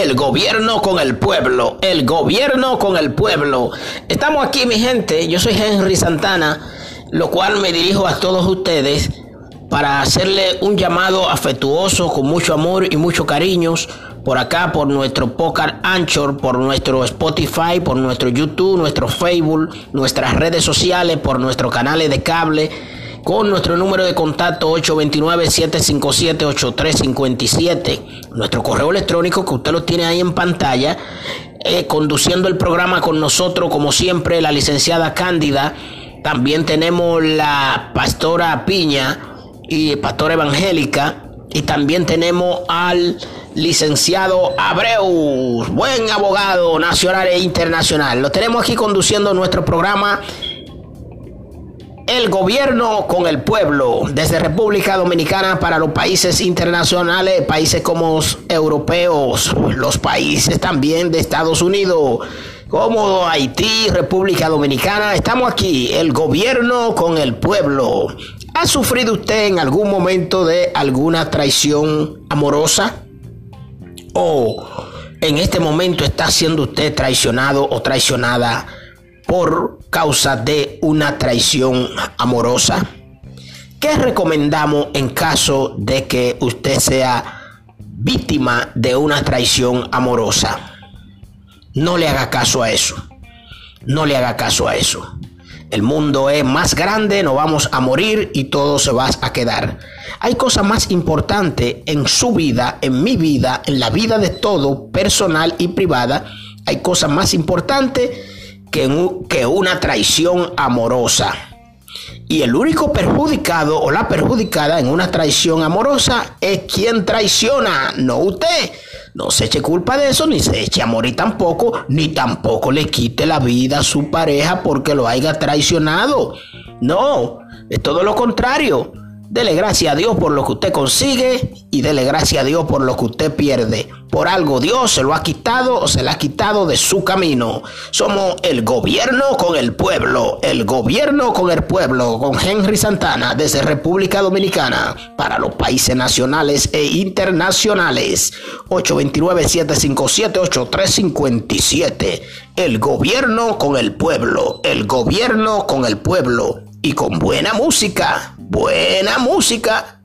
El gobierno con el pueblo. El gobierno con el pueblo. Estamos aquí, mi gente. Yo soy Henry Santana, lo cual me dirijo a todos ustedes para hacerle un llamado afectuoso, con mucho amor y mucho cariños, por acá, por nuestro Pocar Anchor, por nuestro Spotify, por nuestro YouTube, nuestro Facebook, nuestras redes sociales, por nuestros canales de cable con nuestro número de contacto 829-757-8357, nuestro correo electrónico que usted lo tiene ahí en pantalla, eh, conduciendo el programa con nosotros, como siempre, la licenciada Cándida, también tenemos la pastora Piña y pastora evangélica, y también tenemos al licenciado Abreu, buen abogado nacional e internacional. Lo tenemos aquí conduciendo nuestro programa el gobierno con el pueblo, desde República Dominicana para los países internacionales, países como europeos, los países también de Estados Unidos, como Haití, República Dominicana. Estamos aquí, el gobierno con el pueblo. ¿Ha sufrido usted en algún momento de alguna traición amorosa? ¿O en este momento está siendo usted traicionado o traicionada? Por causa de una traición amorosa? ¿Qué recomendamos en caso de que usted sea víctima de una traición amorosa? No le haga caso a eso. No le haga caso a eso. El mundo es más grande, no vamos a morir y todo se va a quedar. Hay cosas más importantes en su vida, en mi vida, en la vida de todo, personal y privada. Hay cosas más importantes que, una traición amorosa. Y el único perjudicado o la perjudicada en una traición amorosa es quien traiciona, no usted. No se eche culpa de eso, ni se eche a morir tampoco, ni tampoco le quite la vida a su pareja porque lo haya traicionado. No, es todo lo contrario. Dele gracias a Dios por lo que usted consigue y dele gracias a Dios por lo que usted pierde. Por algo Dios se lo ha quitado o se le ha quitado de su camino. Somos el gobierno con el pueblo, el gobierno con el pueblo, con Henry Santana desde República Dominicana para los países nacionales e internacionales. 829-757-8357. El gobierno con el pueblo, el gobierno con el pueblo y con buena música, buena música.